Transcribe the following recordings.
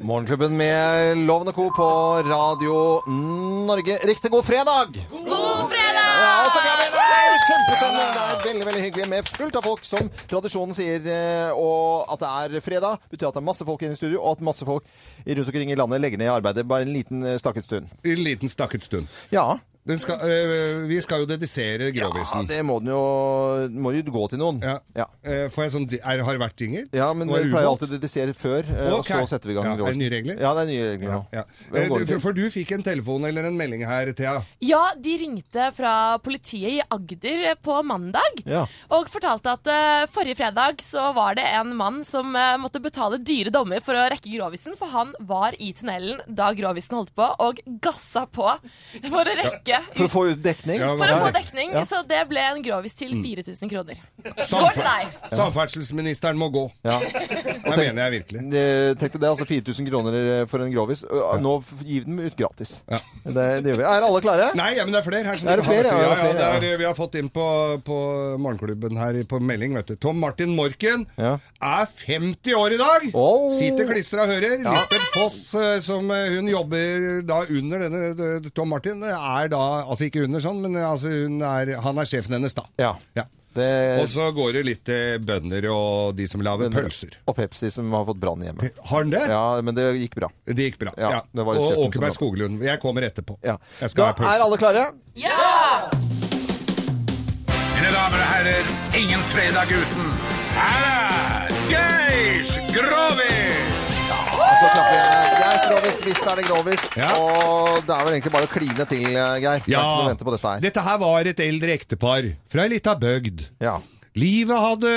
Morgenklubben med Lovende Co. på Radio Norge. Riktig god fredag! God fredag! Ja, og så kan vi- det er jo Kjempestemning! Det er veldig veldig hyggelig med fullt av folk, som tradisjonen sier. eh, Og at det er fredag, betyr at det er masse folk inne i studio, og at masse folk rundt omkring i landet legger ned arbeidet bare en liten eh, stakket stund. En liten stakket stund. Ja, skal, øh, vi skal jo dedisere ja det må den jo må jo gå til noen. Ja. Ja. Eh, får jeg sånn, er, har det vært jingle? Ja, men vi pleier alltid å dedisere før, okay. og så setter vi i gang. Ja, er det grovisen. nye regler? Ja, det er nye regler nå. Ja. Eh, du- for, for du fikk en telefon eller en melding her, Thea. Ja, de ringte fra politiet i Agder på mandag Ja. og fortalte at uh, forrige fredag så var det en mann som uh, måtte betale dyre dommer for å rekke grovisen, for han var i tunnelen da grovisen holdt på, og gassa på for å rekke For å få ut dekning? Ja, for å få dekning. Ja. Så det ble en grovis til 4000 kroner. Går Samfer til deg. Samferdselsministeren må gå. Ja. Det mener jeg virkelig. Det- Tenk deg det, altså 4000 kroner for en grovis. Nå f- gir vi dem ut gratis. Ja. Det, det gjør vi. Er alle klare? Nei, ja, men det er flere her. Er det flere? Ja, Ja, det er ja, flere, er, vi har fått inn på, på morgenklubben her på melding, vet du. Tom Martin Morken Ja. er 50 år i dag! Oh. Sitter klistra og hører. Ja. Lisbeth Foss, eh, som eh, hun jobber da under denne eh, Tom Martin, er da Altså ikke under sånn, men altså hun er, han er sjefen hennes, da. Ja. Ja. Det, Og så går det litt til bønder og de som lager pølser. Og Pepsi som har fått brann hjemme. Har han det? Ja, men det gikk bra. Det gikk bra. Ja, Ja, det var et og Åkeberg Skoglund. Jeg kommer etterpå. Ja. Jeg skal Da ha pølse. er alle klare? Ja! Mine damer og herrer, ingen fredag uten. Her er Grovis, er det grovis. Ja. Og det er vel egentlig bare å kline til, Geir. Geir. Det er ikke noe å vente på dette her. Dette her var et eldre ektepar fra ei lita bygd. Ja. Livet hadde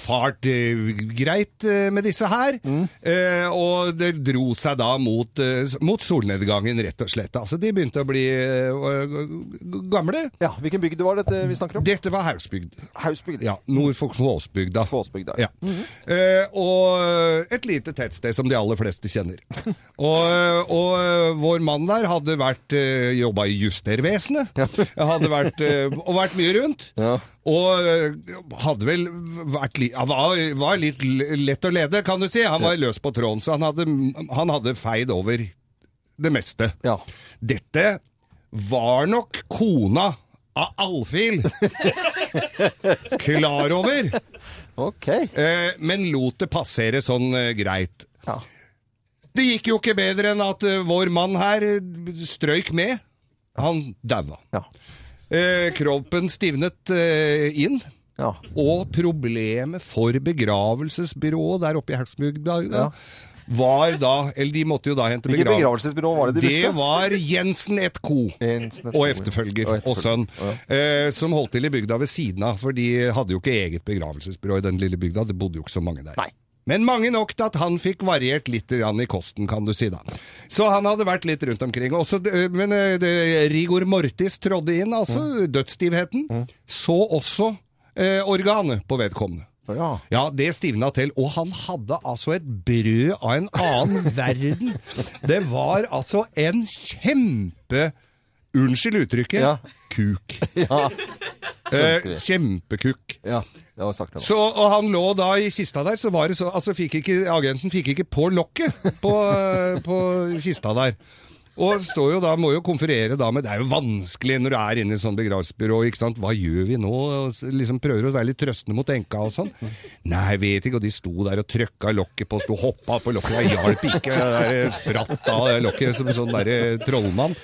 fart eh, greit eh, med disse her, Mm. eh, og det dro seg da mot, eh, mot solnedgangen, rett og slett. Altså, de begynte å bli eh, g- gamle. ja. Hvilken bygd var dette vi snakker om? Dette var Hausbygd. Hausbygd. Ja, nord for Kvåsbygda. Kvåsbygda. Ja. Eh, og et lite tettsted som de aller fleste kjenner. og, og eh, vår mann der hadde vært eh, jobba i Justervesenet. Hadde vært, eh, og vært mye rundt. Ja. Og eh, hadde vel vært han var, var litt lett å lede, kan du si. Han var løs på tråden, så han hadde, han hadde feid over det meste. Ja. Dette var nok kona av Alfhild klar over. Ok. Eh, men lot det passere sånn eh, greit. Ja. Det gikk jo ikke bedre enn at eh, vår mann her eh, strøyk med. Han daua. Ja. Eh, kroppen stivnet eh, inn. Ja. Og problemet for begravelsesbyrået der oppe i Haugsbygda Ja. var da Eller de måtte jo da hente Hvilket begrav- begravelsesbyrå var det de Det var Jensen et co. Jensen et Og efterfølger Og og, sønn. Ja. Eh, som holdt til i bygda ved siden av, for de hadde jo ikke eget begravelsesbyrå i den lille bygda. Det bodde jo ikke så mange der. Nei. Men mange nok til at han fikk variert litt i kosten, kan du si da. Så han hadde vært litt rundt omkring. Også, men eh, rigor mortis trådde inn, altså dødsstivheten. Så også eh, organet på vedkommende. Ja. Ja, det stivna til. Og han hadde altså et brød av en annen verden. Det var altså en kjempe Unnskyld uttrykket. Ja. Kuk. Ja. Eh, kjempekuk. ja. Det var sagt, det. Så, og han lå da i kista der, så var det så Altså, fikk ikke, agenten fikk ikke på lokket på, eh, på kista der. Og står jo da, må jo konferere da med Det er jo vanskelig når du er inne i sånn begravelsesbyrå, ikke sant. Hva gjør vi nå? Og liksom prøver å være litt trøstende mot enka og sånn. Nei, jeg vet ikke. Og de sto der og trøkka lokket på, sto hoppa på lokket. Jeg hjalp ikke. Der spratt av lokket som sånn derre trollmann.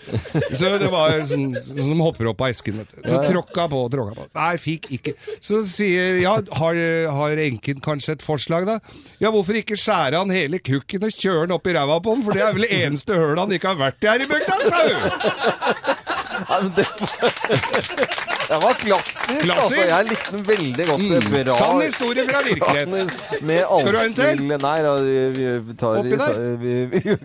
Så det var sånn, sånn som hopper opp av esken. du. Så tråkka på, tråkka på. Nei, fikk ikke. Så sier ja, har, har enken kanskje et forslag, da? Ja, hvorfor ikke skjære han hele kukken og kjøre han opp i ræva på han? For det er vel det eneste hølet han ikke har vært i her i bygda, sau! Ja, men det, det var klassisk, altså. Jeg likte den veldig godt. Mm. Bra. Sann historie fra virkeligheten. Sann- Skal du ha en til? Nei da, vi tar Oppi der? vi, vi, vi,